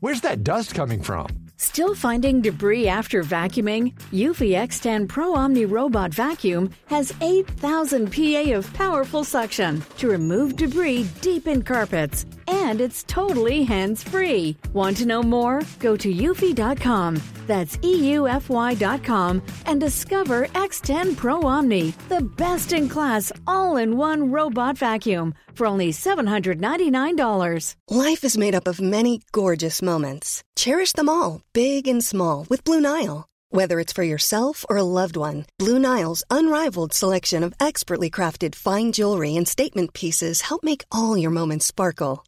Where's that dust coming from? Still finding debris after vacuuming? Eufy X10 Pro Omni Robot Vacuum has 8,000 PA of powerful suction to remove debris deep in carpets. And it's totally hands free. Want to know more? Go to eufy.com. That's EUFY.com and discover X10 Pro Omni, the best in class all in one robot vacuum for only $799. Life is made up of many gorgeous moments. Cherish them all, big and small, with Blue Nile. Whether it's for yourself or a loved one, Blue Nile's unrivaled selection of expertly crafted fine jewelry and statement pieces help make all your moments sparkle.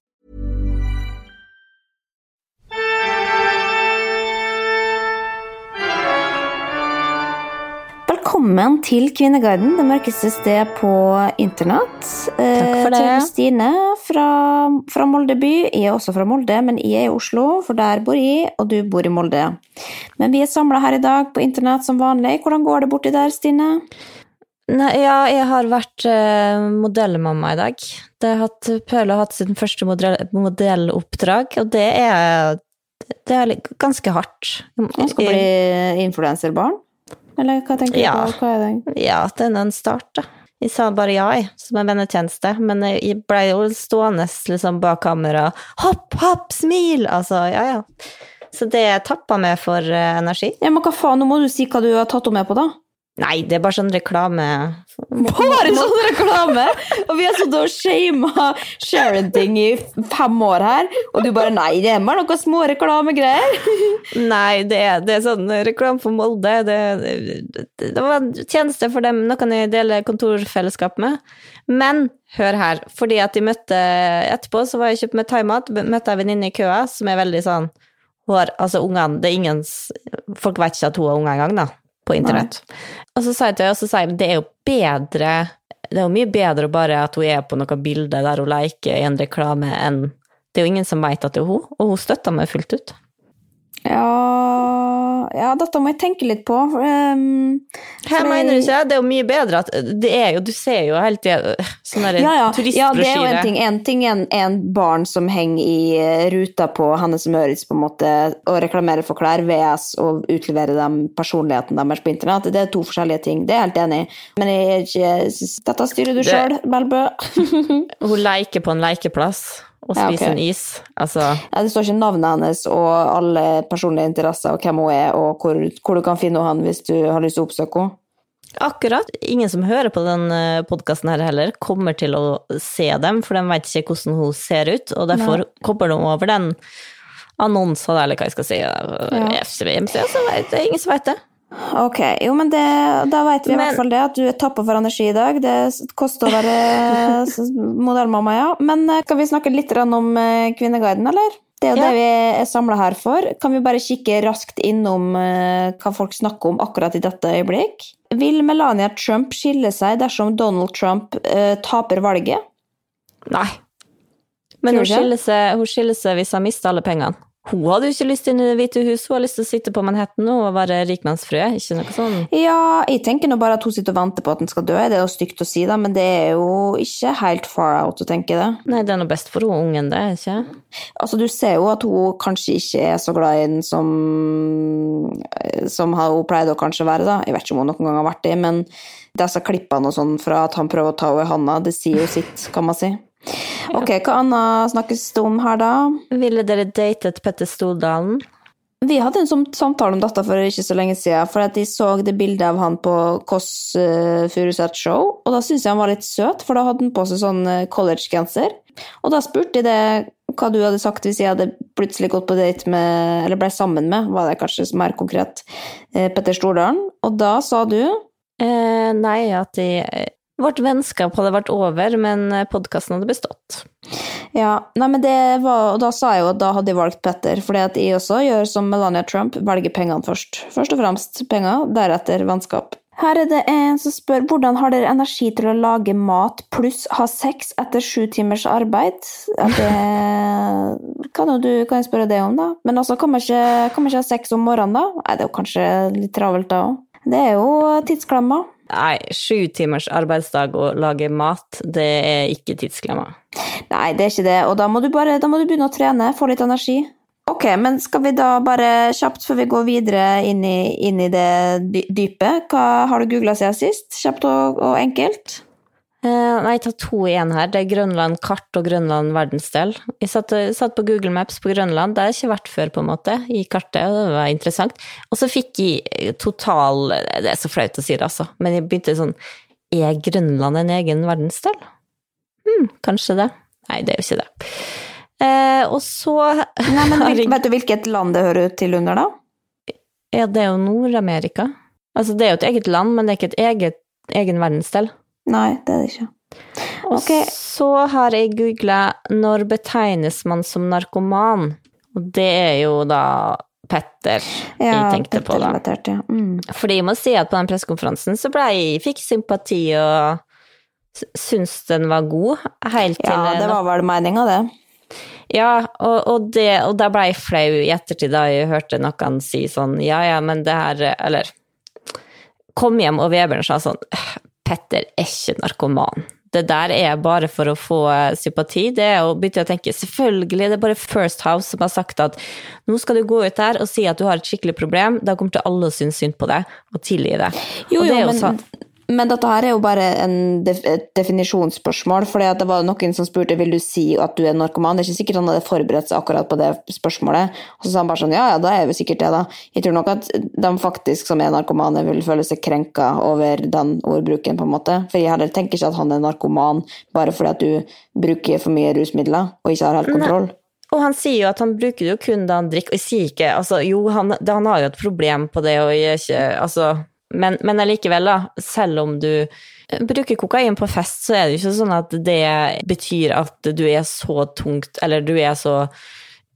Velkommen til Kvinneguiden, det mørkeste sted på internett. Takk for det. Eh, Til Stine fra, fra Molde by. Jeg er også fra Molde, men jeg er i Oslo, for der bor jeg, og du bor i Molde. Men vi er samla her i dag på internett som vanlig. Hvordan går det borti der, Stine? Nei, ja, jeg har vært eh, modellmamma i dag. Det har hatt, Pøle har hatt sin første modell, modelloppdrag, og det er, det er ganske hardt. Han skal bli influenserbarn? Eller hva tenker du Ja. på? Hva er det? Ja, det er en start, da. Jeg sa bare ja, jeg, som en vennetjeneste, men jeg ble jo stående liksom bak kamera. Hopp, hopp, smil! Altså, ja, ja. Så det tappa meg for eh, energi. Ja, men hva faen, nå må du si hva du har tatt henne med på, da. Nei, det er bare sånn reklame. Bare sånn reklame! Og vi har sittet og shama Sharenting i fem år her, og du bare nei, det er bare noen små reklamegreier. Nei, det er, det er sånn reklame for Molde. Det, det, det var en tjeneste for dem, noen jeg deler kontorfellesskap med. Men hør her, fordi at de møtte etterpå, så var jeg kjøpt med thaimat, møtte jeg en venninne i køa som er veldig sånn hun har, Altså, ungene Det er ingen Folk vet ikke at hun har unger engang, da, på internett. Og så sa jeg til henne, og så sa jeg det er jo bedre Det er jo mye bedre bare at hun er på noe bilde der hun leker i en reklame, enn Det er jo ingen som vet at det er hun, og hun støtter meg fullt ut. Ja, ja, dette må jeg tenke litt på. Um, Her mener du ikke det? Er jo mye bedre at Det er jo, du ser jo hele tida sånne ja, ja, ja. ja, det er jo en ting. En ting en, en barn som henger i eh, ruta på Hannes og Møritz på en måte, og reklamerer for klær, VS, og utleverer dem personligheten deres på internett. Det er to forskjellige ting. Det er jeg helt enig i. Men jeg ikke, dette styrer du Det- sjøl, Melbø. Hun leker på en lekeplass og Ja, okay. en is. Altså Ja, det står ikke navnet hennes og alle personlige interesser og hvem hun er, og hvor, hvor du kan finne henne hvis du har lyst til å oppsøke henne. Akkurat. Ingen som hører på den podkasten her heller, kommer til å se dem, for de vet ikke hvordan hun ser ut, og derfor kommer de over den annonsen, eller hva jeg skal si. FCVMC, så vet, det ingen som vet det. Ok, jo, men det, da vet vi i hvert fall det, at du er tappa for energi i dag. Det koster å være modellmamma, ja. Men skal kan vi snakke litt om eh, Kvinneguiden, eller? Det er jo Ja. det vi er samla her for. Kan vi bare kikke raskt innom eh, hva folk snakker om akkurat i dette øyeblikk? Vil Melania Trump skille seg dersom Donald Trump uh, taper valget? Nei. Men hun skiller, seg, hun skiller seg hvis han mister alle pengene. Hun hadde jo ikke lyst inn i Det hvite hus, hun har lyst til å sitte på Manhattan nå og være rikmannsfrue. Ikke noe sånn. Ja, jeg tenker nå bare at hun sitter og venter på at den skal dø. Det er jo stygt å si, da, men det er jo ikke helt far out å tenke det. Nei, det er noe best for hun ungen, det, ikke? Altså, du ser jo at hun kanskje ikke er så glad i den som, som hun pleide å kanskje være, da. Jeg vet ikke om hun noen gang har vært det, men disse klippene og sånn fra at han prøver å ta henne i handa, det sier jo sitt, kan man si. Ok, hva annet snakkes det om her, da? Ville dere datet Petter Stordalen? Vi hadde en samtale om dette for ikke så lenge siden, for at jeg så det bildet av han på Kåss uh, Furuseth Show, og da syntes jeg han var litt søt, for da hadde han på seg sånn uh, collegegenser. Og da spurte jeg det hva du hadde sagt hvis jeg hadde plutselig gått på date med, eller ble sammen med, var det kanskje mer konkret, uh, Petter Stordalen, og da sa du Eh, nei, at de, vårt vennskap hadde vært over, men podkasten hadde bestått. Ja, nei, men det var, og da sa jeg jo at da hadde jeg valgt Petter, fordi at jeg også gjør som Melania Trump, velger pengene først. Først og fremst penger, deretter vennskap. Her er det en som spør hvordan har dere energi til å lage mat pluss ha sex etter sju timers arbeid? Det kan jo du kan spørre det om, da. Men altså, kan man ikke, kan man ikke ha sex om morgenen, da? Nei, det er jo kanskje litt travelt da òg. Det er jo tidsklemma. Nei, sju timers arbeidsdag og lage mat, det er ikke tidsklemma. Nei, det er ikke det, og da må du bare må du begynne å trene, få litt energi. Ok, men skal vi da bare kjapt før vi går videre inn i, inn i det dypet, hva har du googla siden sist? Kjapt og, og enkelt? Uh, nei, jeg tar to igjen her. Det er Grønland kart og Grønland verdensdel. Jeg satt, satt, på Google Maps på Grønland, det har jeg ikke vært før, på en måte, i kartet, og det var interessant. Og så fikk jeg total Det er så flaut å si det, altså, men jeg begynte sånn Er Grønland en egen verdensdel? Hm, kanskje det. Nei, det er jo ikke det. Uh, og så Nei, men Vet du hvilket land det hører til under, da? Ja, det er jo Nord-Amerika. Altså, det er jo et eget land, men det er ikke et eget, egen verdensdel. Nei, det er det ikke. Okay. Og så har jeg googla 'når betegnes man som narkoman'? Og det er jo da Petter ja, jeg tenkte på, da. Ja. mm. Fordi jeg må si at på den pressekonferansen så ble jeg fikk sympati og syns den var god. Helt til Ja, det var vel meninga, det. Ja, og, og, det, og da ble jeg flau i ettertid da jeg hørte noen si sånn ja, ja, men det her Eller kom hjem, og Vebjørn sa sånn Petter er ikke narkoman. Det der er bare for å få sympati. Det er å begynne å tenke selvfølgelig, det er bare First House som har sagt at nå skal du gå ut der og si at du har et skikkelig problem, da kommer til alle å synes synd på deg og tilgi det. Jo, jo men, sånn, men dette her er jo bare en def et definisjonsspørsmål. For det var noen som spurte vil du si at du er narkoman. Det er ikke sikkert han hadde forberedt seg akkurat på det spørsmålet. Og så sa han bare sånn ja, ja, da er vi sikkert det, da. Jeg tror nok at de faktisk som er narkomane, vil føle seg krenka over den ordbruken, på en måte. For jeg heller tenker ikke at han er narkoman bare fordi at du bruker for mye rusmidler og ikke har helt kontroll. Og han sier jo at han bruker det jo kun da han drikker, og jeg sier ikke altså Jo, han, han har jo et problem på det, og jeg er ikke Altså men, men allikevel, da, selv om du bruker kokain på fest, så er det jo ikke sånn at det betyr at du er så tungt, eller du er så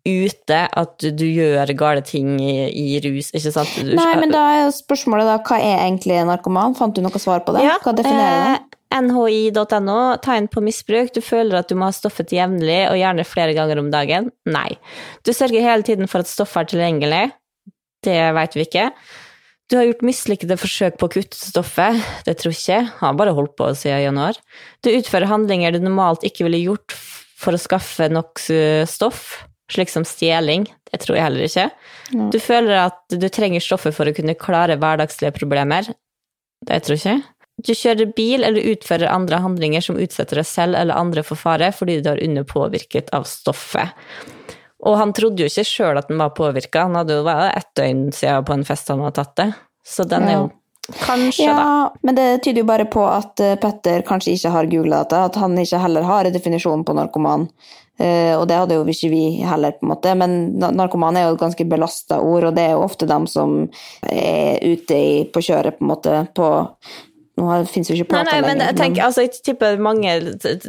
ute at du, gjør gale ting i, i rus, ikke sant? Du, Nei, men da er spørsmålet da, hva er egentlig narkoman? Fant du noe svar på det? Ja, hva definerer det? eh, NHI.no, tegn på misbruk. Du føler at du må ha stoffet jevnlig, og gjerne flere ganger om dagen. Nei. Du sørger hele tiden for at stoffet er tilgjengelig. Det vet vi ikke. Du har gjort mislykkede forsøk på å kutte stoffet. Det tror ikke jeg. Har bare holdt på siden januar. Du utfører handlinger du normalt ikke ville gjort for å skaffe nok stoff, slik som stjeling. Det tror jeg heller ikke. Du føler at du trenger stoffet for å kunne klare hverdagslige problemer. Det tror jeg ikke. Du kjører bil eller utfører andre handlinger som utsetter deg selv eller andre for fare fordi du er underpåvirket av stoffet. Og han trodde jo ikke sjøl at den var påvirka, han hadde jo vært ett døgn siden på en fest han hadde tatt det. Så den er jo Kanskje, ja, da. men det tyder jo bare på at eh, Petter kanskje ikke har googla dette, at han ikke heller har en definisjon på narkoman. Uh, og det hadde jo ikke vi heller, på en måte. Men narkoman er jo et ganske belasta ord, og det er jo ofte dem som er ute i, på kjøret, på en måte, på Nå finnes jo ikke plata lenger. men jeg tenker, altså, jeg tipper mange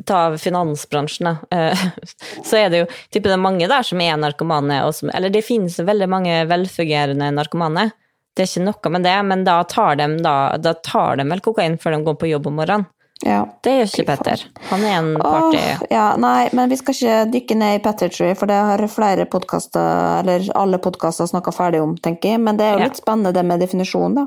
Ta finansbransjen, da. Eh, Så er det jo tipper det er mange der som er narkomane, som, eller det finnes veldig mange velfungerende narkomane. Det er ikke noe med det, men da tar de, da, da tar de vel kokain før de går på jobb om morgenen. Ja. Det gjør ikke Petter. Han er en party... Åh, ja, nei, men vi skal ikke dykke ned i Pettertree, for det har flere podkaster, eller alle podkaster snakka ferdig om, tenker jeg. Men det er jo Ja. litt spennende det med definisjonen, da.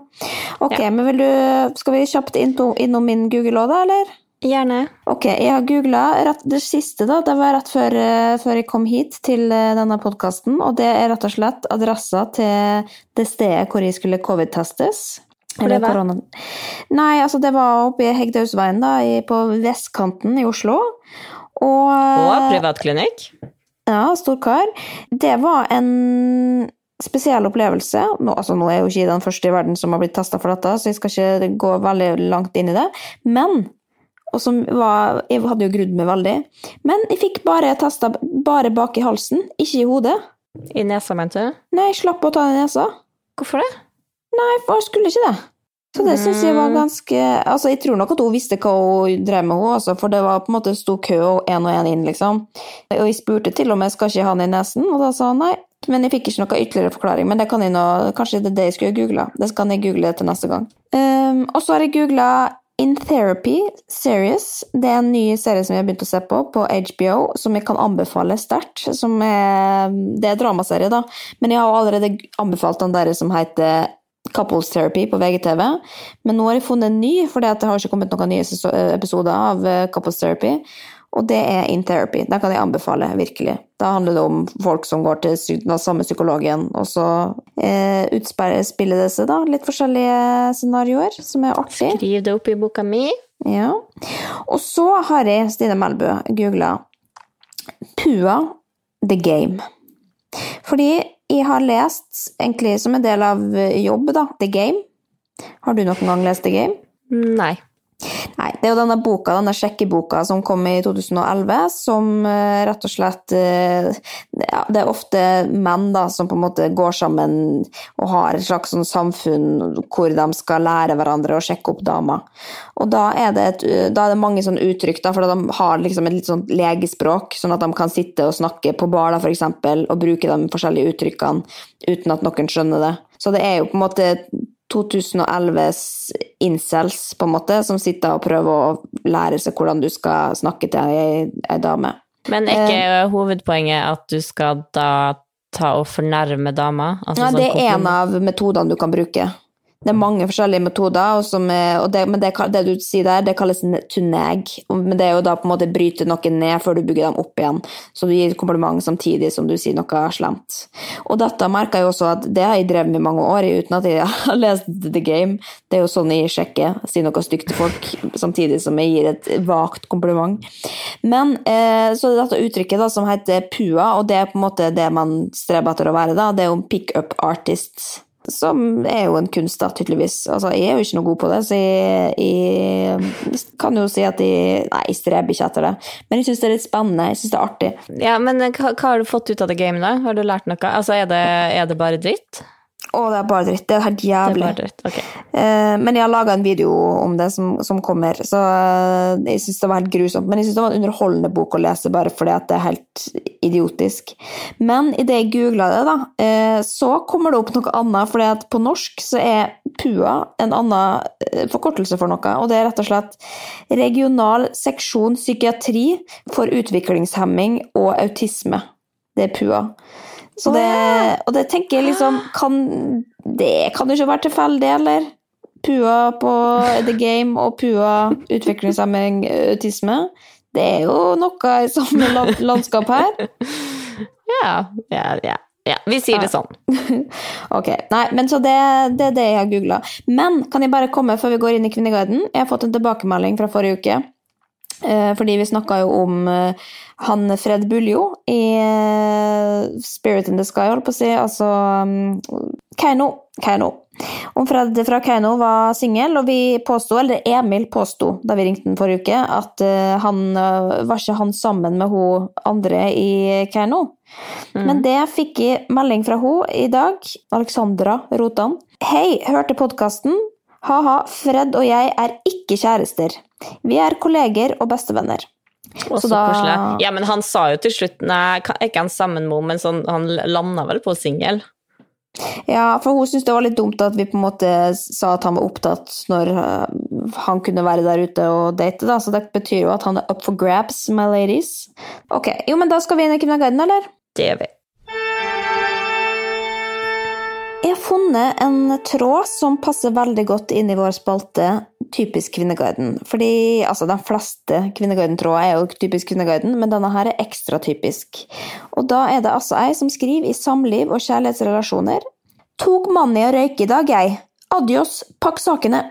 Ok, Ja. men vil du Skal vi kjapt innom, innom min Google òg, da, eller? Gjerne. Ok, jeg har googla det siste, da. Det var rett før, eh, før jeg kom hit til eh, denne podkasten, og det er rett og slett adressa til det stedet hvor jeg skulle covid-testes. Hvor det var? Nei, altså det var oppe i Hegdehusveien, da, på vestkanten i Oslo. Og, Og privatklinikk. ja, storkar. Det var en spesiell opplevelse. Nå, altså, nå er jeg jo ikke den første i verden som har blitt testa for dette, så jeg skal ikke gå veldig langt inn i det. Men og som var, Jeg hadde jo grudd meg veldig. Men jeg fikk bare testa bare bak i halsen, ikke i hodet. I nesa, mente du? Nei, jeg slapp å ta den i nesa. Hvorfor det? Nei, jeg skulle ikke det. Så det syns jeg var ganske Altså, jeg tror nok at hun visste hva hun drev med, hun, altså, for det var på en måte sto kø og én og én inn, liksom. Og jeg spurte til og med skal ikke ha den i nesen, og da sa han nei. Men jeg fikk ikke noe ytterligere forklaring. Men det kan jeg nå, kanskje det er det jeg skulle googla. Det kan jeg google til neste gang. Um, og så har jeg googla In Therapy Series. Det er en ny serie som jeg har begynt å se på på HBO, som jeg kan anbefale sterkt. Som er, det er dramaserie, da. Men jeg har allerede anbefalt den der som heter Couples Therapy på VGTV. Men nå har jeg funnet en ny, for det har ikke kommet noen nye episoder av eh, Couples Therapy. Og det er In Therapy. Den kan jeg anbefale, virkelig. Da handler det om folk som går til den samme psykologen, og så eh, utspiller det seg da litt forskjellige scenarioer, som er artig. Skriv det opp i boka mi. Ja. Og så har jeg, Stine Melbø, googla Pua The Game. Fordi jeg har lest, egentlig som en del av jobb, da, The Game. Har du noen gang lest The Game? Nei. Nei, det er jo denne boka, denne sjekkeboka som kom i 2011, som eh, rett og slett eh, ja, Det er ofte menn da, som på en måte går sammen og har et slags sånn samfunn hvor de skal lære hverandre å sjekke opp damer. Og da er det, et, da er det mange sånne uttrykk, da, for de har liksom et litt sånn legespråk, sånn at de kan sitte og snakke på bar da, for eksempel, og bruke de forskjellige uttrykkene uten at noen skjønner det. Så det er jo på en måte 2011s incels, på en måte, som sitter og prøver å lære seg hvordan du skal snakke til ei, ei dame. Men er ikke hovedpoenget at du skal da ta og fornærme dama? Altså Ja, sånn det er en av metodene du kan bruke. Det er mange forskjellige metoder, er, det, men det, det du sier der, det kalles. Og- Men det er jo da på en måte bryte noe ned før du bygger dem opp igjen. Så du gir kompliment samtidig som du sier noe slemt. Og dette merker jeg også at det har jeg drevet med i mange år, uten at jeg har lest The Game. Det er jo sånn jeg sjekker. Sier noe stygt til folk, samtidig som jeg gir et vagt kompliment. Men eh, så det dette uttrykket da, som heter PUA, og det er på en måte det man streber etter å være. da. Det er jo pick up artist. Som er jo en kunst, da, tydeligvis. Altså, jeg er jo ikke noe god på det, så jeg, jeg kan jo si at jeg Nei, jeg streber ikke etter det. Men jeg syns det er litt spennende. Jeg syns det er artig. Ja, men hva, hva har du fått ut av det gamet, da? Har du lært noe? Altså, er det, er det bare dritt? Å, det er bare dritt. Det er helt Det er jævlig. bare dritt, ok. Eh, men jeg har laga en video om det som, som kommer, så eh, jeg syns det var helt grusomt. Men jeg syns det var en underholdende bok å lese, bare fordi at det er helt idiotisk. Men idet jeg googla det, da, eh, så kommer det opp noe annet. fordi at på norsk så er PUA en annen eh, forkortelse for noe, og det er rett og slett Regional seksjon psykiatri for utviklingshemming og autisme. Det er PUA. Så det, og det tenker jeg liksom kan, Det kan jo ikke være tilfeldig, eller? Pua på The Game og Pua utviklingshemming, autisme. Det er jo noe i samme landskap her. Ja, ja, ja. ja. Vi sier det sånn. Ok, nei, men så det, det er det jeg har googla. Men kan jeg bare komme før vi går inn i Kvinneguiden? Jeg har fått en tilbakemelding fra forrige uke. Eh, fordi vi snakka jo om eh, han Fred Buljo i eh, Spirit in the Sky, holdt på å si. Altså um, Keiino. Keiino. Om Fred fra Keiino var singel, og vi påsto, eller Emil påsto da vi ringte den forrige uke, at han var ikke han sammen med hun andre i Keiino. Men det fikk jeg melding fra hun i dag, Alexandra Rotan. Hei, hørte podkasten. Ha-ha, Fred og jeg er ikke kjærester. Vi er kolleger og bestevenner. Og Så så da- koselig. Ja, men han sa jo til slutt Nei, ikke han sammen med henne, men sånn, han landa vel på singel? Ja, for hun syntes det var litt dumt at vi på en måte sa at han var opptatt når, øh, han kunne være der ute og date, da, så det betyr jo at han er up for grabs, my ladies. Ok, jo, men da skal vi inn i Kvinneguiden, eller? Det gjør vi. Funnet en tråd som passer veldig godt inn i vår spalte Typisk Kvinneguiden. Fordi altså, de fleste Kvinneguiden-tråder er jo typisk Kvinneguiden, men denne her er ekstra typisk. Og da er det altså ei som skriver i samliv og kjærlighetsrelasjoner. Tok mannen i å røyke i dag, jeg. Adios, pakk sakene.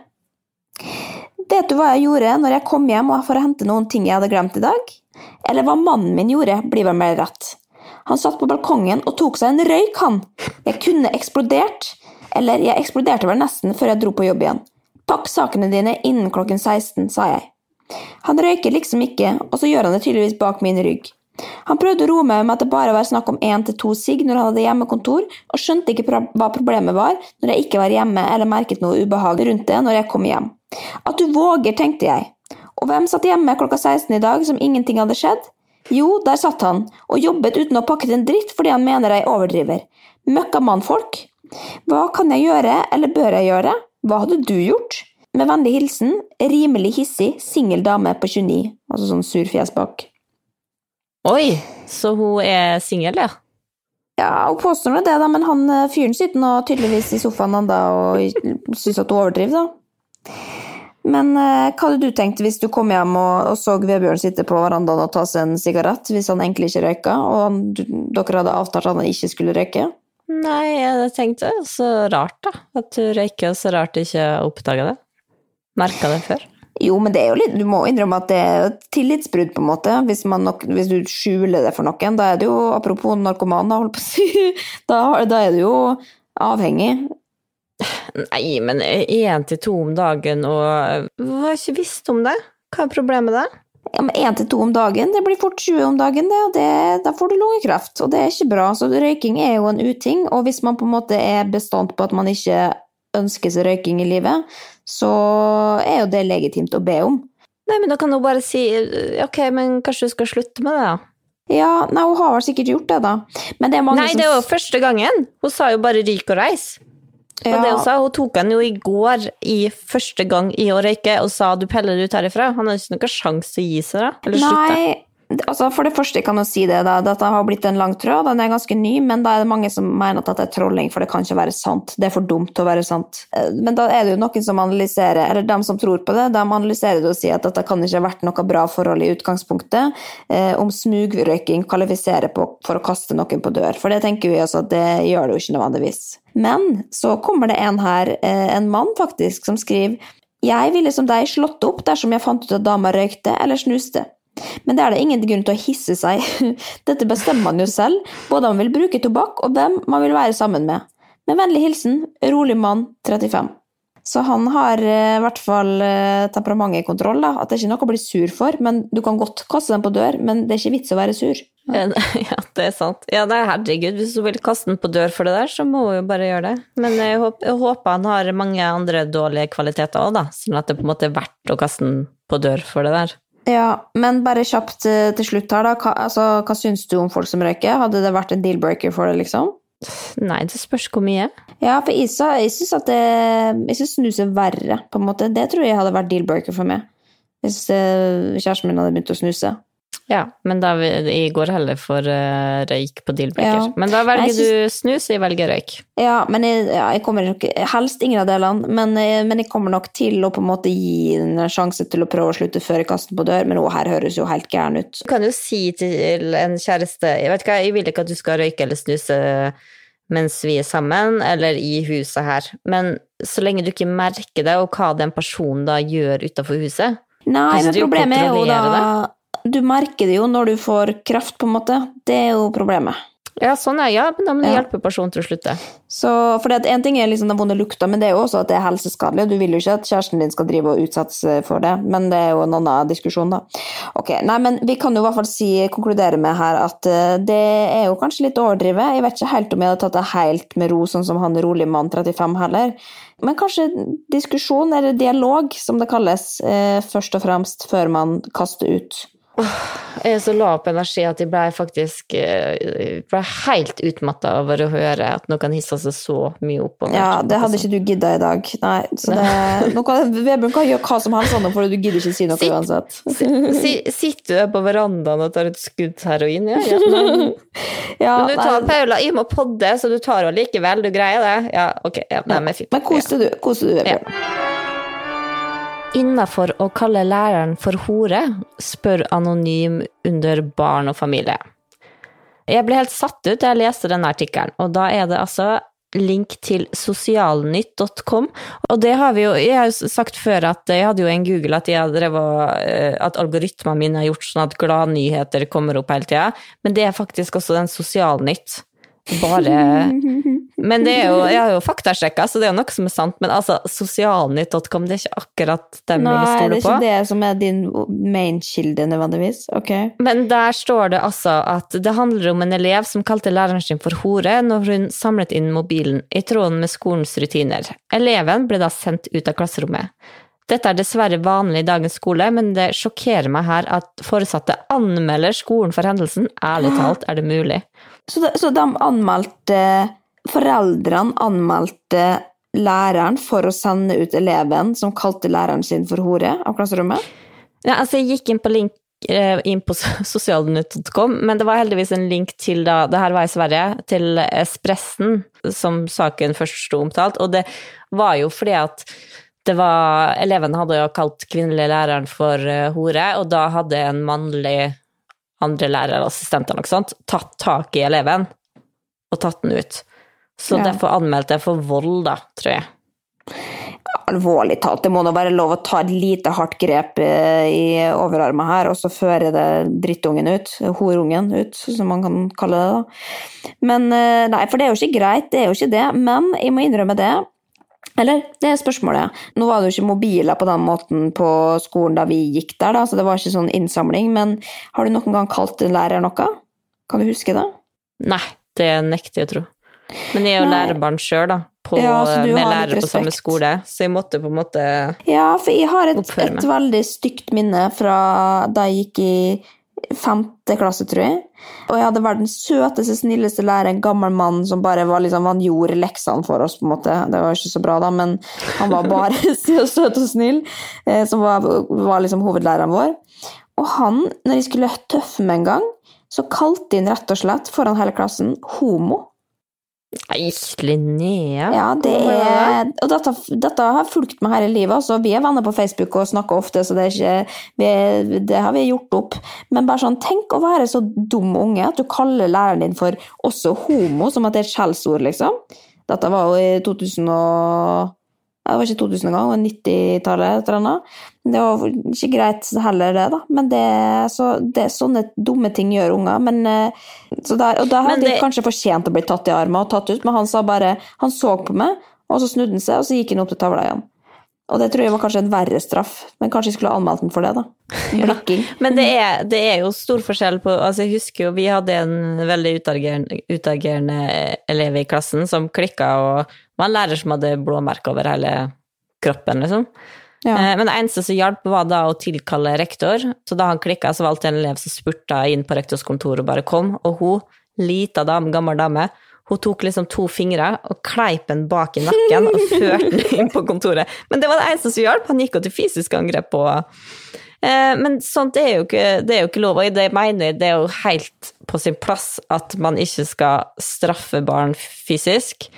Vet du hva jeg gjorde når jeg kom hjem for å hente noen ting jeg hadde glemt i dag? Eller hva mannen min gjorde, blir vel mer rett. Han satt på balkongen og tok seg en røyk, han. Jeg kunne eksplodert. Eller jeg eksploderte vel nesten før jeg dro på jobb igjen. Pakk sakene dine innen klokken 16, sa jeg. Han røyker liksom ikke, og så gjør han det tydeligvis bak min rygg. Han prøvde å roe meg med at det bare var snakk om én til to sigg når han hadde hjemmekontor, og skjønte ikke hva problemet var når jeg ikke var hjemme eller merket noe ubehag rundt det når jeg kom hjem. At du våger, tenkte jeg. Og hvem satt hjemme klokka 16 i dag som ingenting hadde skjedd? Jo, der satt han, og jobbet uten å pakke en dritt fordi han mener jeg overdriver. Møkkamannfolk. Hva kan jeg gjøre, eller bør jeg gjøre? Hva hadde du gjort? Med vennlig hilsen rimelig hissig singel dame på 29, altså sånn sur fjes bak. Oi, så hun er singel, ja? Ja, hun påstår nå det, da, men han eh, fyren sitter nå tydeligvis i sofaen da, og syns at hun overdriver, da. Men eh, hva hadde du tenkt hvis du kom hjem og, og så Vebjørn sitte på verandaen og ta seg en sigarett, hvis han egentlig ikke røyka, og han, dere hadde avtalt at han ikke skulle røyke? Nei, jeg tenkte så rart, da. At du røyker, og så rart du ikke oppdaga det. Merka det før. Jo, men det er jo litt, du må innrømme at det er et tillitsbrudd, på en måte. Hvis, nok, hvis, du skjuler det for noen. Da er det jo, apropos narkoman, da, holdt på å si, da, da er du jo avhengig. Nei, men én til to om dagen, og Hva har ikke visst om det? Hva er problemet med det? Ja, men Én til to om dagen, det blir fort 20 om dagen, det, og det, da får du lungekreft. Og det er ikke bra. Så røyking er jo en uting, og hvis man på en måte er bestandt på at man ikke ønsker seg røyking i livet, så er jo det legitimt å be om. Nei, men da kan hun bare si ok, men kanskje du skal slutte med det, da? Ja, nei, hun har vel sikkert gjort det, da. Men det er mange nei, som det er jo første gangen! Hun sa jo bare ryk og reis. Ja. Og det hun sa, hun tok han jo i går i første gang i å røyke og sa du peller ut herifra. Han hadde ikke noen sjanse til å gi seg da, eller slutte. Nei, Altså for det første kan jeg si det, da, dette har blitt en lang tråd, den er ganske ny, men da er det mange som mener at det er trolling, for det kan ikke være sant. Det er for dumt til å være sant. Eh, men da er det jo noen som analyserer, eller de som tror på det, de analyserer det og sier at dette kan ikke ha vært noe bra forhold i utgangspunktet, eh, om smugrøyking kvalifiserer på, for å kaste noen på dør. For det tenker vi altså at det gjør det jo ikke nødvendigvis. Men så kommer det en her, eh, en mann faktisk, som skriver jeg ville som deg slått opp dersom jeg fant ut at dama røykte eller snuste. Men det er det ingen grunn til å hisse seg. Dette bestemmer man jo selv, både om man vil bruke tobakk og hvem man vil være sammen med. Med vennlig hilsen rolig mann 35. Så han har eh, i hvert fall eh, temperamentet i kontroll. da, At det er ikke noe å bli sur for. men Du kan godt kaste den på dør, men det er ikke vits å være sur. Ja, det er sant. Ja, det er herregud. Hvis du vil kaste den på dør for det der, så må hun jo bare gjøre det. Men jeg håper, jeg håper han har mange andre dårlige kvaliteter òg, da. Sånn at det på en måte er verdt å kaste den på dør for det der. Ja, men bare kjapt eh, til slutt her, da. Hva, altså, hva syns du om folk som røyker? Hadde det vært en deal-breaker for deg, liksom? Nei, det spørs hvor mye. Ja, for Isa, jeg syns at det Jeg syns snus er verre, på en måte. Det tror jeg hadde vært deal-breaker for meg. Hvis eh, kjæresten min hadde begynt å snuse. Ja, men da, jeg går heller for uh, røyk på deal-breaker. Ja. Men da velger synes... du snus, jeg velger røyk. Ja, men jeg, ja, jeg kommer nok Helst ingen av delene, men, eh, men, jeg kommer nok til å på en måte gi en sjanse til å prøve å slutte før jeg kaster på dør, men hun her høres jo helt gæren ut. Du kan jo si til en kjæreste Jeg vet ikke, jeg vil ikke at du skal røyke eller snuse mens vi er sammen, eller i huset her, men så lenge du ikke merker det, og hva den personen da gjør utafor huset Nei, men problemet er jo da det? Du merker det jo når du får kraft, på en måte. Det er jo problemet. Ja, sånn er ja, men da må du ja. hjelpe personen til å slutte. Så, for En ting er liksom den vonde lukta, men det er jo også at det er helseskadelig. Du vil jo ikke at kjæresten din skal drive og utsettes for det, men det er jo en annen diskusjon, da. Ok, nei, men Vi kan jo i hvert fall si, konkludere med her at uh, det er jo kanskje litt overdrevet. Jeg vet ikke helt om jeg hadde tatt det helt med ro, sånn som han rolig mann 35 heller. Men kanskje diskusjon, eller dialog, som det kalles, uh, først og fremst, før man kaster ut. Jeg er så lav på energi at jeg ble faktisk jeg ble helt utmatta over å høre at noen hissa seg så mye opp. Ja, det hadde ikke du gidda i dag. Nei, så det, kan, Vebjørn kan gjøre hva som helst, nå, for du gidder ikke si noe Sitt- uansett. Sitt, Sitter du på verandaen og tar et skudd heroin? Ja, ja. Men, Ja, men du tar, nei, Paula, jeg må podde, så du tar henne likevel. Du greier det? Ja, ok. Ja, nei, men fint. men kos du. Kos du, Vebjørn. Innafor å kalle læreren for hore, spør Anonym under barn og familie. Jeg ble helt satt ut da jeg leste denne artikkelen, og da er det altså link til sosialnytt.com. Og det har vi jo Jeg har jo sagt før at jeg hadde jo en Google at, drevet, eh, at algoritmene mine har gjort sånn at gladnyheter kommer opp hele tida, men det er faktisk også den Sosialnytt. Bare Men det er jo, jeg har jo faktasjekka, så det er jo noe som er sant. Men altså, sosialnytt.com, det er ikke akkurat dem Nei, jeg det er ikke på. det som er din main-kilde, nødvendigvis. Ok. Men der står det altså at det handler om en elev som kalte læreren sin for hore når hun samlet inn mobilen i tråden med skolens rutiner. Eleven ble da sendt ut av klasserommet. Dette er dessverre vanlig i dagens skole, men det sjokkerer meg her at foresatte anmelder skolen for hendelsen. Ærlig talt, er det mulig? Så, de, så de anmeldte Foreldrene anmeldte læreren for å sende ut eleven som kalte læreren sin for hore av klasserommet? Ja, altså jeg gikk inn på link eh, inn på sosialnytt.com, men det var heldigvis en link til da, det her var i Sverige, til Espressen, som saken først sto omtalt, og det var jo fordi at det var, Elevene hadde jo kalt kvinnelige læreren for eh, hore, og da hadde en mannlig andre lærer, assistent eller noe sånt, tatt tak i eleven og tatt den ut. Så Ja. derfor anmeldte jeg for vold, da, tror jeg. Alvorlig talt, det må nå være lov å ta et lite hardt grep eh, i overarmen her, og så føre det drittungen ut, horungen ut, som man kan kalle det da. Men eh, nei, for det er jo ikke greit, det er jo ikke det, men jeg må innrømme det. Eller, det er spørsmålet. Nå var det jo ikke mobiler på den måten på skolen da vi gikk der, da, så det var ikke sånn innsamling, men har du noen gang kalt en lærer noe? Kan du huske det? Nei, det nekter jeg å tro. Men jeg er jo Nei. lærerbarn sjøl, da, på, Ja, med har lærere på samme skole, så jeg måtte på en måte Ja, for jeg har et, et veldig stygt minne fra da jeg gikk i femte klasse, tror jeg. Og jeg hadde verdens søteste, snilleste lærer, en gammel mann som bare var liksom, han gjorde leksene for oss, på en måte. Det var ikke så bra, da, men han var bare så søt og snill, eh, som var, var liksom hovedlæreren vår. Og han, når jeg skulle tøffe meg en gang, så kalte han rett og slett foran hele klassen homo. Nei, Linnea? Ja, det er, og dette, dette har fulgt meg hele livet. Altså, vi er venner på Facebook og snakker ofte, så det, er ikke, vi, det har vi gjort opp. Men bare sånn, tenk å være så dum unge at du kaller læreren din for også homo, som at det er et skjellsord, liksom. Dette var jo i 2000 og Det var ikke 2000 engang, det var 90-tallet. et eller annet. Det var ikke greit heller, det, da. Men det, så, det, sånne dumme ting gjør unger. Men, eh, så der, og da hadde det- de kanskje fortjent å bli tatt i armen og tatt ut, men han sa bare Han så på meg, og så snudde han seg, og så gikk han opp til tavla igjen. Og det tror jeg var kanskje en verre straff, men kanskje jeg skulle ha anmeldt den for det, da. Blikking. Men det er, det er jo stor forskjell på altså Jeg husker jo vi hadde en veldig utagerende, utagerende elev i klassen som klikka og var en lærer som hadde blåmerker over hele kroppen, liksom. Ja. Eh, Men det eneste som hjalp, var da å tilkalle rektor. Så da han klikka, så var alltid en elev som spurta inn på rektors kontor og bare kom. Og hun, lita dame, gammel dame, hun tok liksom to fingre og kleip den bak i nakken og førte den inn på kontoret. Men det var det eneste som hjalp. Han gikk jo til fysisk angrep på Eh, Men sånt er jo ikke, det er jo ikke lov, og det mener jeg det er jo helt på sin plass at man ikke skal straffe barn fysisk.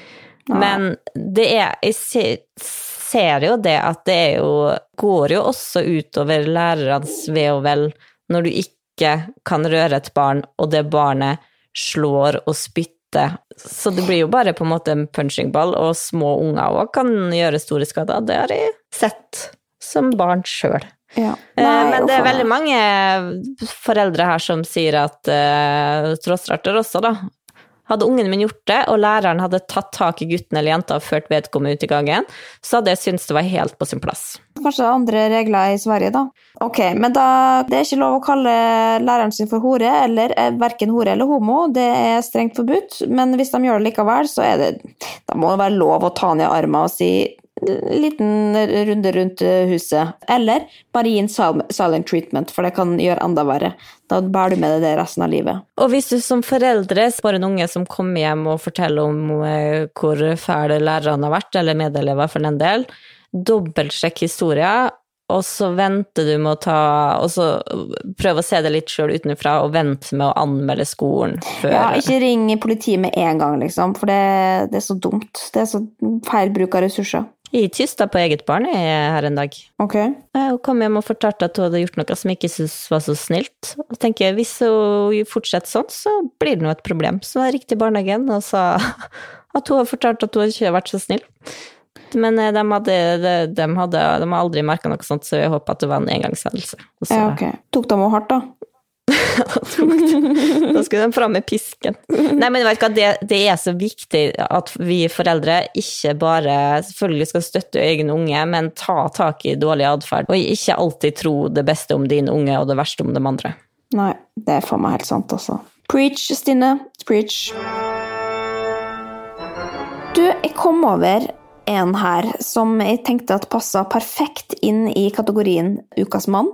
Men det er Jeg ser, ser jo det at det er jo Går jo også utover lærernes ve og vel når du ikke kan røre et barn, og det barnet slår og spytter. Så det blir jo bare på en måte en punchingball, og små unger òg kan gjøre store skader. Det har jeg sett som barn sjøl. Ja. Eh, Men det er veldig mange foreldre her som sier at uh, trådstarter også, da. Hadde ungen min gjort det, og læreren hadde tatt tak i gutten eller jenta og ført vedkommende ut i gangen, så hadde jeg syntes det var helt på sin plass. Kanskje andre regler i Sverige, da. Ok, men da Det er ikke lov å kalle læreren sin for hore, eller eh, verken hore eller homo. Det er strengt forbudt. Men hvis de gjør det likevel, så er det Da må det være lov å ta ned armen og si liten runde rundt eh, huset. Eller bare gi en sil- silent treatment, for det kan gjøre enda verre. Da bærer du med deg det resten av livet. Og hvis du som foreldre får en unge som kommer hjem og forteller om eh, hvor fæle lærerne har vært, eller medelever for den del, dobbeltsjekk historia, og så venter du med å ta Og så prøve å se det litt sjøl utenfra, og vente med å anmelde skolen før Ja, ikke ring politiet med en gang, liksom, for det, det er så dumt. Det er så feil bruk av ressurser. Jeg tysta på eget barn jeg, her en dag. Ok. Hun kom hjem og fortalte at hun hadde gjort noe som jeg ikke syntes var så snilt. Og tenker hvis hun fortsetter sånn, så blir det nå et problem. Så jeg ringte i barnehagen og sa at hun har fortalt at hun ikke har vært så snill. Men eh, de hadde, de, de hadde, de hadde aldri merka noe sånt, så jeg håper at det var en engangshendelse. Så Ja, ok. Tok de henne hardt, da? da skulle de fram med pisken. Nei, men vet du hva, det, det er så viktig at vi foreldre ikke bare selvfølgelig skal støtte egen unge, men ta tak i dårlig atferd. Og ikke alltid tro det beste om din unge og det verste om de andre. Nei, det er faen meg helt sant, altså. Preach, Stine. Preach. Du, jeg kom over en her som jeg tenkte at passa perfekt inn i kategorien Ukas mann.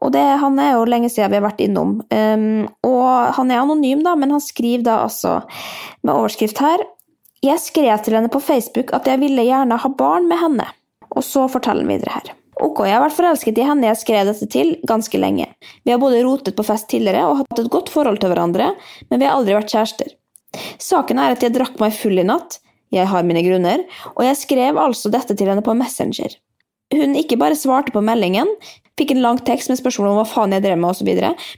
Og det, han er jo lenge siden vi har vært innom. Um, og han er anonym, da, men han skriver da altså med overskrift her Jeg skrev til henne på Facebook at jeg ville gjerne ha barn med henne. Og så forteller han videre her. Ok, jeg har vært forelsket i henne jeg skrev dette til, ganske lenge. Vi har både rotet på fest tidligere og hatt et godt forhold til hverandre, men vi har aldri vært kjærester. Saken er at jeg drakk meg full i natt, jeg har mine grunner, og jeg skrev altså dette til henne på Messenger. Hun ikke bare svarte på meldingen, fikk en lang tekst med spørsmål om hva faen jeg drev med osv.,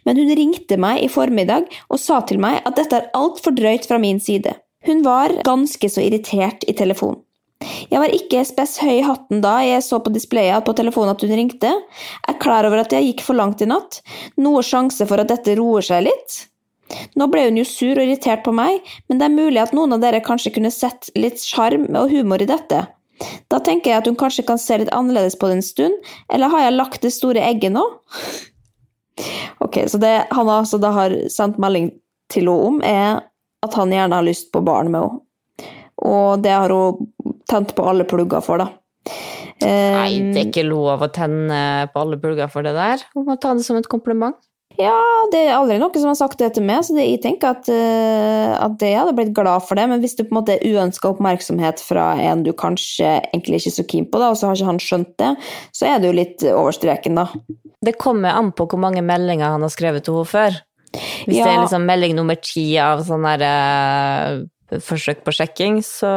men hun ringte meg i formiddag og sa til meg at dette er altfor drøyt fra min side. Hun var ganske så irritert i telefonen. Jeg var ikke spes høy i hatten da jeg så på displayet på telefonen at hun ringte. Er klar over at jeg gikk for langt i natt. Noe sjanse for at dette roer seg litt? Nå ble hun jo sur og irritert på meg, men det er mulig at noen av dere kanskje kunne sett litt sjarm og humor i dette. Da tenker jeg at hun kanskje kan se litt annerledes på det en stund, eller har jeg lagt det store egget nå? Ok, så det han altså da har sendt melding til henne om, er at han gjerne har lyst på barn med henne. Og det har hun tent på alle plugger for, da. Nei, det er ikke lov å tenne på alle plugger for det der. Hun må ta det som et kompliment. Ja, det er aldri noen som har sagt det til meg, så det, jeg tenker at, uh, at jeg hadde blitt glad for det. Men hvis det på en måte er uønska oppmerksomhet fra en du kanskje egentlig ikke er så keen på, da, og så har ikke han skjønt det, så er det jo litt over streken, da. Det kommer an på hvor mange meldinger han har skrevet til henne før. Hvis det er liksom melding nummer ti av sånn der uh, forsøk på sjekking, så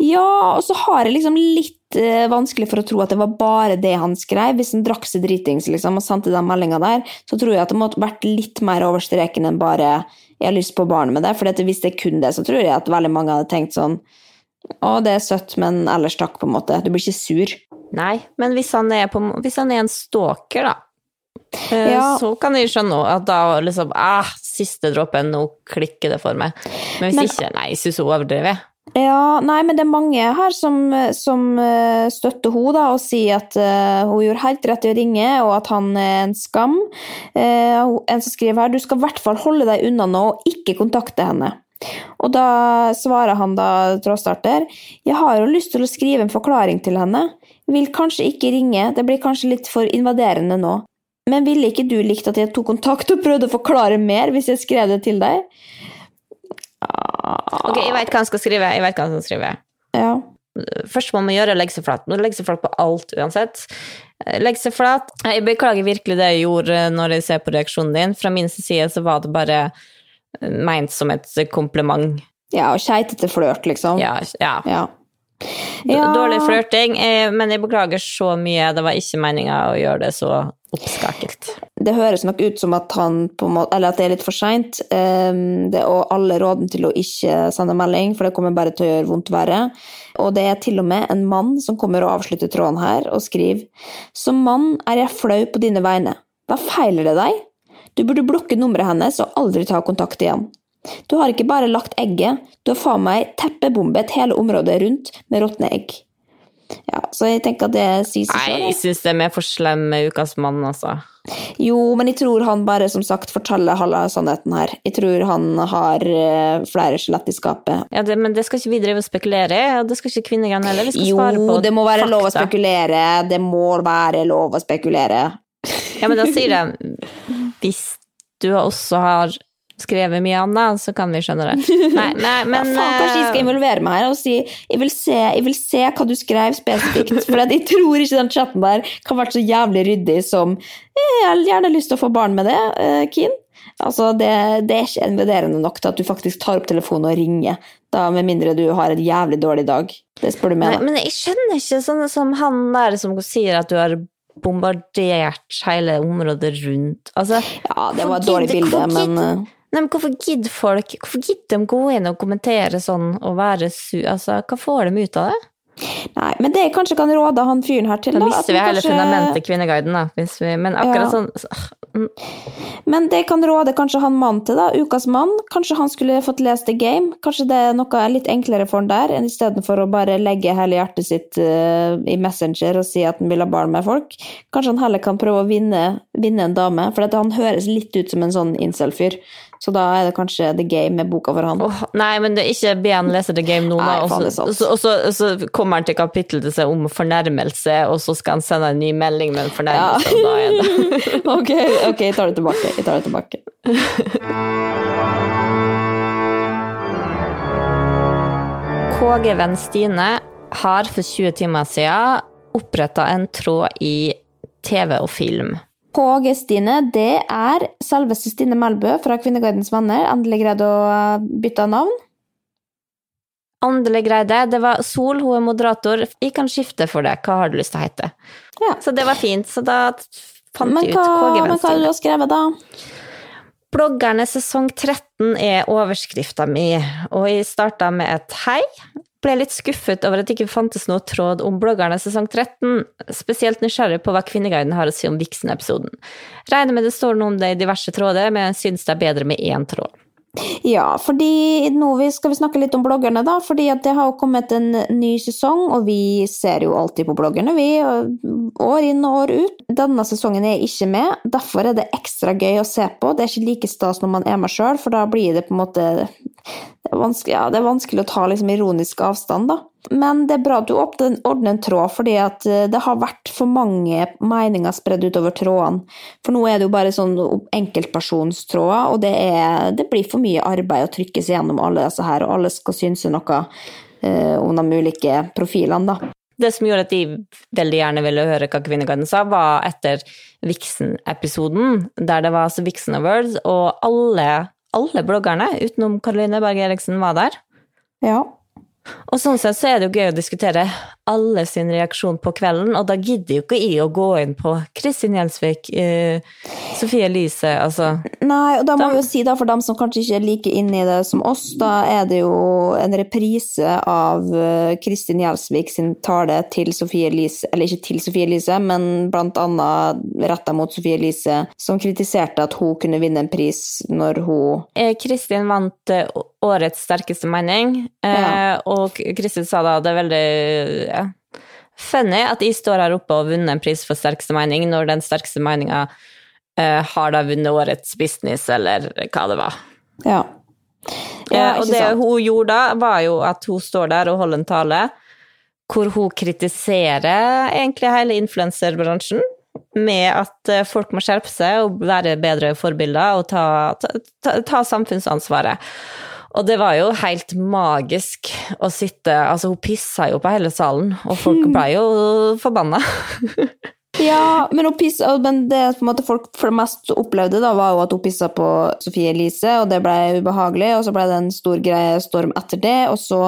Ja, og så har jeg liksom litt vanskelig for å tro at det var bare det han skrev. Hvis han drakk seg dritings liksom, og sendte den meldinga der, så tror jeg at det måtte vært litt mer over streken enn bare 'jeg har lyst på barn med deg'. For hvis det er kun det, så tror jeg at veldig mange hadde tenkt sånn 'å, det er søtt, men ellers takk', på en måte. Du blir ikke sur. Nei. Men hvis han er, på, hvis han er en stalker, da, eh, Ja. så kan jeg skjønne at da liksom ah, Siste dråpen, nå klikker det for meg. Men hvis Men- ikke, nei, jeg syns hun overdriver. Ja, nei, men det er mange her som, som eh, støtter henne og sier at uh, hun gjorde helt rett i å ringe, og at han er en skam. Uh, en som skriver her, du skal i hvert fall holde deg unna nå og ikke kontakte henne. Og da svarer han da trådstarter, jeg har jo lyst til å skrive en forklaring til henne. Vil kanskje ikke ringe, det blir kanskje litt for invaderende nå. Men ville ikke du likt at jeg tok kontakt og prøvde å forklare mer hvis jeg skrev det til deg? Ok, jeg veit hva han skal skrive. Jeg vet hva han skal skrive. Ja. Først må man gjøre legge seg flat. Nå legger seg flat på alt uansett. Legg Legge seg flat. Jeg beklager virkelig det jeg gjorde når jeg ser på reaksjonen din. Fra min side så var det bare eh, meint som et kompliment. Ja, og keitete flørt, liksom. Ja, ja. Ja. D- Dårlig flørting, eh, men jeg beklager så mye. Det var ikke meninga å gjøre det så oppskakelt. Det høres nok ut som at han måte, eller at det er litt for seint. Det og alle rådene til å ikke sende melding, for det kommer bare til å gjøre vondt verre. Og det er til og med en mann som kommer og avslutter tråden her, og skriver Som mann er jeg flau på dine vegne. Hva feiler det deg? Du burde blokke nummeret hennes og aldri ta kontakt igjen. Du har ikke bare lagt egget, du har faen meg teppebombet hele området rundt med råtne egg. Ja, så jeg tenker at det sier seg Nei, jeg syns det er for slemme med Ukas mann, altså. Jo, men jeg tror han bare som sagt forteller halve sannheten her. Jeg tror han har eh, flere skjelett i skapet. Ja, det, men det skal ikke vi drive og spekulere i, og det skal ikke kvinnegreiene heller. Vi skal Jo, svare på det må være lov å spekulere. Det må være lov å spekulere. Ja, men da sier de hvis du også har skrevet mye annet, så kan vi skjønne det. Nei, nei men ja, faen, kanskje de skal eh, involvere meg her og si jeg vil se, jeg vil se hva du skrev spesifikt. For jeg tror ikke den chatten der kan være så jævlig ryddig som «Eh, Jeg har gjerne lyst til å få barn med det, eh, Keen. Altså, det, det er ikke invaderende nok til at du faktisk tar opp telefonen og ringer. Da, med mindre du har en jævlig dårlig dag. Det spør du meg, Nei, men jeg skjønner ikke sånne som han der som sier at du har bombardert hele området rundt. Altså, Ja, det var et dårlig bilde, men Nei, men hvorfor gidder folk Hvorfor gidder de gå inn og kommentere sånn og være su... Altså, hva får de ut av det? Nei, men det jeg kanskje kan råde han fyren her til, Da da mister vi hele kanskje- fundamentet Kvinneguiden, da. Vi, men akkurat Ja. sånn så- Men det kan råde kanskje han mannen til, da. Ukas mann. Kanskje han skulle fått lest The Game. Kanskje det er noe litt enklere for han der, enn istedenfor å bare legge hele hjertet sitt uh, i Messenger og si at han vil ha barn med folk. Kanskje han heller kan prøve å vinne, vinne en dame, for han høres litt ut som en sånn incel-fyr. Så da er det kanskje The Game med boka for han. Oh, nei, men det er ikke be han lese The Game nå, Nei. Og så-. Og så, og så kommer han til kapittel til seg om fornærmelse, og så skal han sende en ny melding med en fornærmelse, og da er det ok, ok, jeg tar det tilbake. Jeg tar det tilbake. KG-venn Stine har for 20 timer siden oppretta en tråd i TV og film. KG Stine, det er selveste Stine Melbø fra Kvinnegardens venner. Endelig greide å bytte navn. Andelig greide, det var Sol, hun er moderator. Vi kan skifte for det, hva har du lyst til å hete? Ja. Så det var fint, så da fant Men jeg ut KG-Venstre. men hva har du skrevet, da? Bloggerne sesong 13 er overskrifta mi, og jeg starta med et hei. Ble litt skuffet over at det ikke fantes noe tråd om bloggerne sesong 13. Spesielt nysgjerrig på hva Kvinneguiden har å si om Vixen-episoden. Regner med det står noe om det i diverse tråder, men syns det er bedre med én tråd. Ja, fordi nå skal vi snakke litt om bloggerne, da. Fordi det har jo kommet en ny sesong, og vi ser jo alltid på bloggerne, vi. År inn og år ut. Denne sesongen er jeg ikke med, derfor er det ekstra gøy å se på. Det er ikke like stas når man er med sjøl, for da blir det på en måte det er vanskelig, ja, det er vanskelig å ta liksom ironisk avstand, da. Men det er bra at du ordner en tråd, fordi at eh, det har vært for mange meninger spredd utover trådene. For nå er det jo bare sånn enkeltpersonstråder, og det, er, det blir for mye arbeid å trykke seg gjennom alle disse her, og alle skal synse noe eh, om de ulike profilene, da. Det som gjorde at de veldig gjerne ville høre hva Kvinneguiden sa, var etter Vixen-episoden, der det var altså Vixen Awards, og alle, alle bloggerne, utenom Karoline Berg Eriksen, var der. Ja. Og sånn sett så er det jo gøy å diskutere alle sin reaksjon på kvelden, og da gidder jo ikke jeg å gå inn på Kristin Gjelsvik, eh, Sofie Elise, altså. Nei, og da må vi jo si da, for dem som kanskje ikke er like inne i det som oss, da er det jo en reprise av eh, Kristin Gjelsvik sin tale til Sofie Elise, eller ikke til Sofie Elise, men blant annet retta mot Sofie Elise, som kritiserte at hun kunne vinne en pris når hun eh, Kristin vant eh, årets sterkeste mening, eh, Ja. og Kristin sa da det er veldig ja, funny at jeg står her oppe og vunnet en pris for sterkeste mening, når den sterkeste meninga eh, har da vunnet årets business, eller hva det var. Ja. Ja, og det sant? hun gjorde da, var jo at hun står der og holder en tale hvor hun kritiserer egentlig hele influenserbransjen med at eh, folk må skjerpe seg og være bedre forbilder og ta, ta, ta, ta samfunnsansvaret. Og det var jo helt magisk å sitte Altså, hun pissa jo på hele salen, og folk ble jo forbanna. Ja, men, pissa, men det folk mest opplevde, da, var jo at hun pissa på Sofie Elise, og det ble ubehagelig, og så ble det en stor greie storm etter det, og så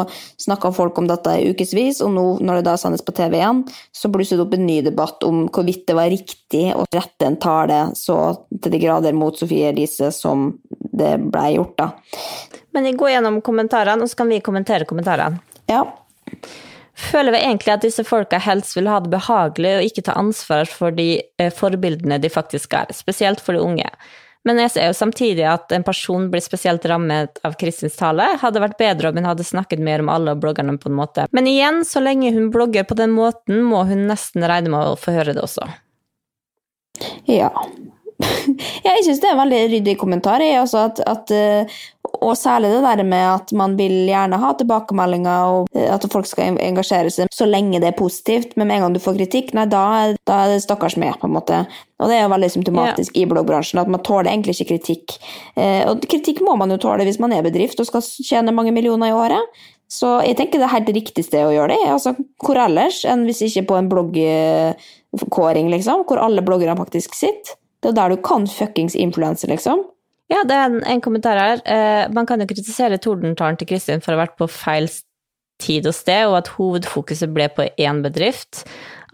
snakka folk om dette i ukevis, og nå når det da sendes på TV igjen, så blusset det opp en ny debatt om hvorvidt det var riktig å rette en tale så til de grader mot Sofie Elise som det ble gjort, da. Men vi går gjennom kommentarene, og så kan vi kommentere kommentarene. Ja. Føler vi egentlig at disse folka helst vil ha det behagelig og ikke ta ansvar for de eh, forbildene de faktisk er, spesielt for de unge. Men jeg ser jo samtidig at en person blir spesielt rammet av Kristins tale. Hadde vært bedre om hun hadde snakket mer om alle bloggerne på en måte. Men igjen, så lenge hun blogger på den måten, må hun nesten regne med å få høre det også. Ja. Jeg syns det er en veldig ryddig kommentar. At, at, eh, og særlig det der med at man vil gjerne ha tilbakemeldinger, og eh, at folk skal engasjere seg så lenge det er positivt. Men med en gang du får kritikk, nei, da, da er det stakkars med, på en måte. Og det er jo veldig symptomatisk yeah. i bloggbransjen at man tåler egentlig ikke kritikk. Eh, og kritikk må man jo tåle hvis man er bedrift og skal tjene mange millioner i året. Så jeg tenker det er helt riktig sted å gjøre det. Altså, hvor ellers enn hvis ikke på en bloggkåring, liksom, hvor alle bloggerne faktisk sitter. Det er der du kan fuckings influense, liksom. Ja, det er en, en kommentar her. Eh, man kan jo kritisere tordentalen til Kristin for å ha vært på feil tid og sted, og at hovedfokuset ble på én bedrift.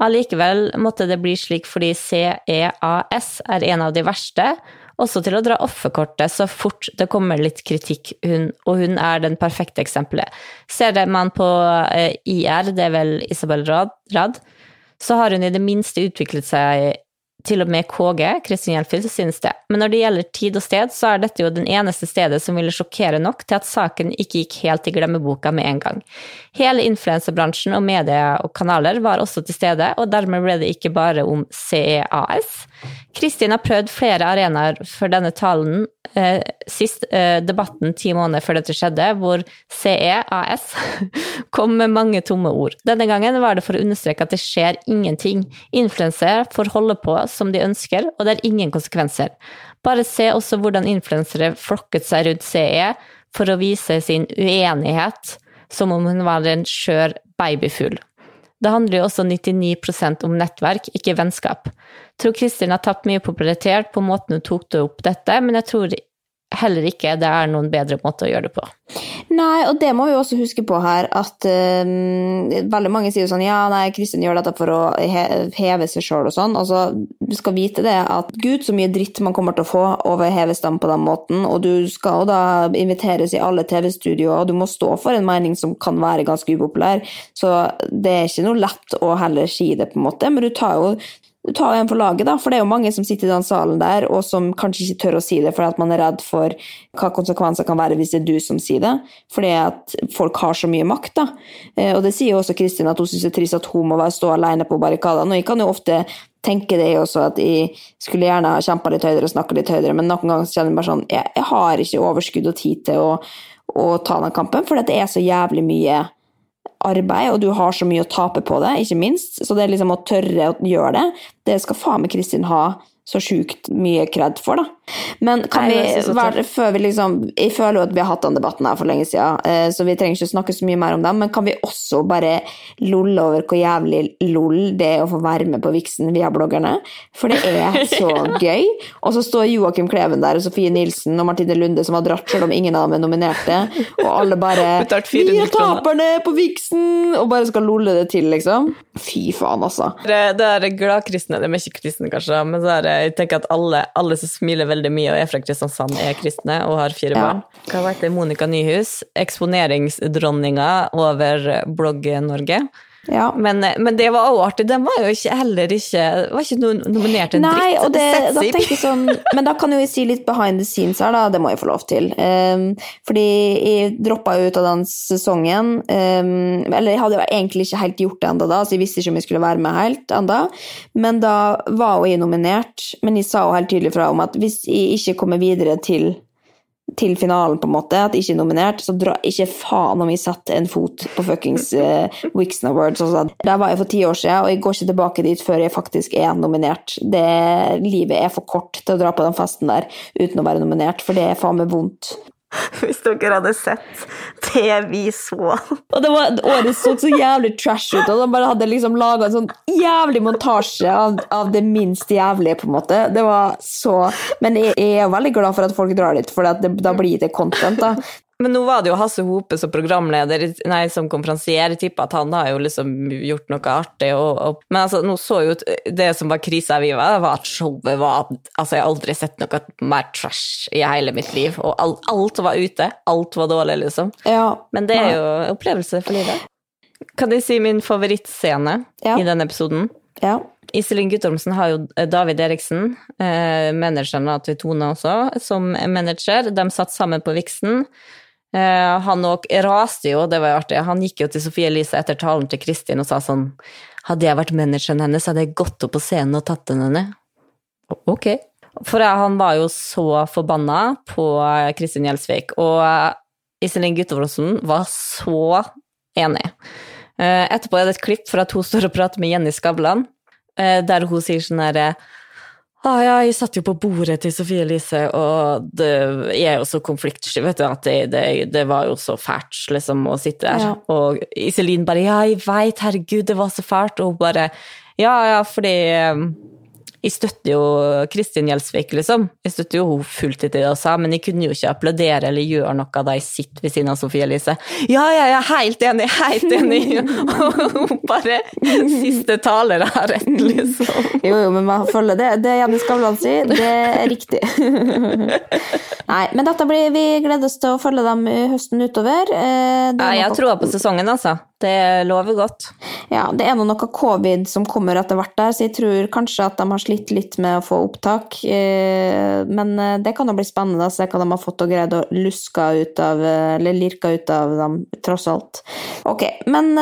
Allikevel måtte det bli slik fordi CEAS er en av de verste, også til å dra offerkortet så fort det kommer litt kritikk, hun, og hun er den perfekte eksempelet. Ser man på eh, IR, det er vel Isabel Rad, Rad, så har hun i det minste utviklet seg til og med KG, Kristin Hjelfild synes det. Men når det gjelder tid og sted, så er dette jo den eneste stedet som ville sjokkere nok til at saken ikke gikk helt i glemmeboka med en gang. Hele influensebransjen og media og kanaler var også til stede, og dermed ble det ikke bare om CEAS. Kristin har prøvd flere arenaer for denne talen sist eh, debatten ti måneder før dette skjedde, hvor CEAS kom med mange tomme ord. Denne gangen var det for å understreke at det skjer ingenting. Influensere får holde på som de ønsker, og det er ingen konsekvenser. Bare se også hvordan influensere flokket seg rundt CE for å vise sin uenighet, som om hun var en skjør babyfugl. Det handler jo også 99% om nettverk, ikke vennskap. Jeg tror Kristin har tapt mye popularitet på måten hun tok det opp dette, men jeg tror heller ikke det er noen bedre måte å gjøre det på. Nei, og det må vi også huske på her, at um, veldig mange sier sånn ja, nei, Kristin gjør dette for å heve seg sjøl og sånn. Altså, du skal vite det at gud, så mye dritt man kommer til å få over å heve stem på den måten, og du skal jo da inviteres i alle TV-studioer, og du må stå for en mening som kan være ganske upopulær, så det er ikke noe lett å heller si det, på en måte, men du tar jo tar en for laget, da, for det er jo mange som sitter i den salen der, og som kanskje ikke tør å si det fordi at man er redd for hva konsekvenser kan være hvis det er du som sier det, fordi at folk har så mye makt, da. Eh, og det sier jo også Kristin, at hun syns det er trist at hun må stå alene på barrikadene, og jeg kan jo ofte tenke det også, at jeg skulle gjerne ha kjempa litt høyere og snakka litt høyere, men noen ganger kjenner jeg bare sånn jeg, har ikke overskudd og tid til å, å ta den kampen, for det er så jævlig mye arbeid, og du har så mye å tape på det, ikke minst. Så det er liksom å tørre å gjøre det, det skal faen meg Kristin ha så sjukt mye kred for, da. Men kan Nei, vi, være, før vi liksom Jeg føler jo at vi har hatt den debatten her for lenge siden, eh, så vi trenger ikke snakke så mye mer om den, men kan vi også bare lolle over hvor jævlig lol det er å få være med på Viksen via bloggerne? For det er så gøy. Og så står Joakim Kleven der, og Sofie Nilsen og Martine Lunde som har dratt, selv om ingen av dem er nominerte, og alle bare Vi er taperne på Viksen!' Og bare skal lolle det til, liksom. Fy faen, altså. Det, det er gladkristne, det er ikke kristne, kanskje, men så er det jeg tenker at alle, alle, som smiler veldig mye og er fra Kristiansand, er kristne og har fire ja. barn. Hva heter Monica Nyhus? Eksponeringsdronninga over Blogg-Norge. Ja. Men, men, det var også artig. Den var jo ikke, heller ikke var ikke nominert en Nei, dritt. Det, da jeg sånn, men da kan jo jeg si litt behind the scenes her, da. Det må jeg få lov til. Um, fordi jeg droppa ut av den sesongen. Um, eller jeg hadde jo egentlig ikke helt gjort det ennå da, så jeg visste ikke om jeg skulle være med helt ennå. Men da var jo jeg nominert. Men jeg sa jo helt tydelig fra om at hvis jeg ikke kommer videre til til finalen, på en måte, at ikke er nominert, så dra ikke faen om jeg satte en fot på fuckings uh, Wixon Awards. Sånn. Der var jeg for ti år siden, og jeg går ikke tilbake dit før jeg faktisk er nominert. Det, livet er for kort til å dra på den festen der uten å være nominert, for det er faen meg vondt. Hvis dere hadde sett det vi så. Og det var, Året så så jævlig trash ut, og de bare hadde liksom laga en sånn jævlig montasje av, av, det minst jævlige, på en måte. Det var så Men jeg, jeg er veldig glad for at folk drar dit, for da blir det content. da. Men nå var det jo Hasse Hope som programleder, nei, som konferansier. Tipper at han har jo liksom gjort noe artig. Og, og, men altså, nå så jo det som var krisa vi var, var at showet var Altså, jeg har aldri sett noe mer trash i hele mitt liv. Og alt, alt var ute. Alt var dårlig, liksom. Ja, men det er jo opplevelse for livet. Kan jeg si min favorittscene ja. i den episoden? Ja. Iselin Guttormsen har jo David Eriksen, eh, manageren til Tone også, som manager. De satt sammen på Vixen. Eh, han òg raste jo, det var jo artig. Han gikk jo til Sofie Elise etter talen til Kristin og sa sånn Hadde jeg vært manageren hennes, hadde jeg gått opp på scenen og tatt den henne. Ok. For han var jo så forbanna på Kristin Gjelsvik, og Iselin Guttormsen var så enig. Eh, etterpå er det et klipp for at hun står og prater med Jenny Skavlan, eh, der hun sier sånn herre Ah, ja, jeg satt jo på bordet til Sofie Elise, og det er jo så konfliktsky, vet du, at det, det, det, var jo så fælt, liksom, å sitte der. Ja. Og Iselin bare ja, jeg veit, herregud, det var så fælt, og hun bare ja, ja, fordi um, jeg støtter jo Kristin Gjelsvik, liksom. Jeg støtter jo hun fullt ut i det hun sa, men jeg kunne jo ikke applaudere eller gjøre noe da jeg sitter ved siden av Sofie Elise. Ja, ja, jeg er helt enig, helt enig! Og bare Siste taler har rett, liksom. Jo, jo, men man følger det. Det Jenny Skavlan sier, det er riktig. Nei, men dette blir vi gleder oss til å følge dem i høsten utover. Eh, det Ja, jeg har tror på sesongen, altså. Det lover godt. Ja, det er noe covid som kommer etter hvert der, så jeg tror kanskje at de har slitt litt med å få opptak. Eh, Men eh, det kan jo bli spennende å se hva de har fått og greid å luske ut av, eh, eller lirke ut av dem, tross alt. Ok, men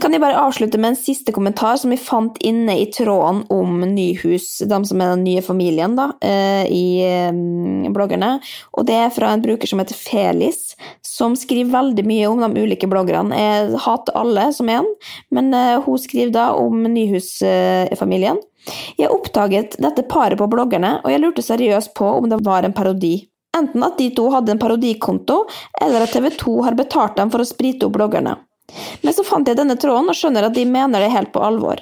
kan jeg bare avslutte med en siste kommentar som vi fant inne i tråden om Nyhus, de som er den nye familien da, i bloggerne. Og det er fra en bruker som heter Felis, som skriver veldig mye om de ulike bloggerne. Jeg hater alle som en, men eh, hun skriver da om Nyhus-familien. Jeg oppdaget dette paret på bloggerne, og jeg lurte seriøst på om det var en parodi. Enten at de to hadde en parodikonto, eller at TV 2 har betalt dem for å sprite opp bloggerne. Men så fant jeg denne tråden og skjønner at de mener det helt på alvor.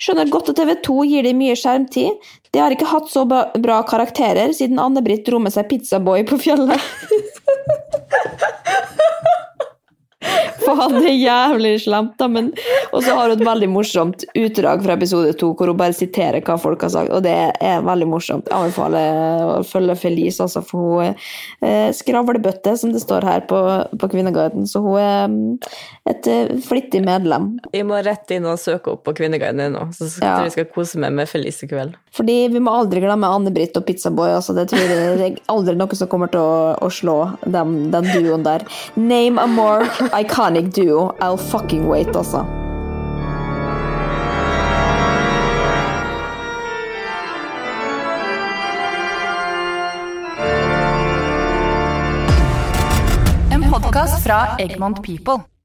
Skjønner godt at TV 2 gir dem mye skjermtid. De har ikke hatt så bra karakterer siden Anne-Britt dro med seg pizzaboy på fjellet. Faen, han er jævlig slemt, da. Men... Og så har hun et veldig morsomt utdrag fra episode to, hvor hun bare siterer hva folk har sagt, og det er veldig morsomt. Jeg anbefaler å følge Felice, altså, for hun er eh, skravlebøtte, som det står her på, på Kvinneguiden. Så hun er mm, et eh, flittig medlem. Vi må rett inn og søke opp på Kvinneguiden nå, så skal Ja. jeg skal kose meg med Felice i kveld. Fordi vi må aldri glemme Anne-Britt og Pizzaboy. Altså, det tror jeg det aldri noe som kommer til å, å slå dem, den duoen der. Name a more iconic duo. I'll fucking wait, altså. En podkast fra Egmont People.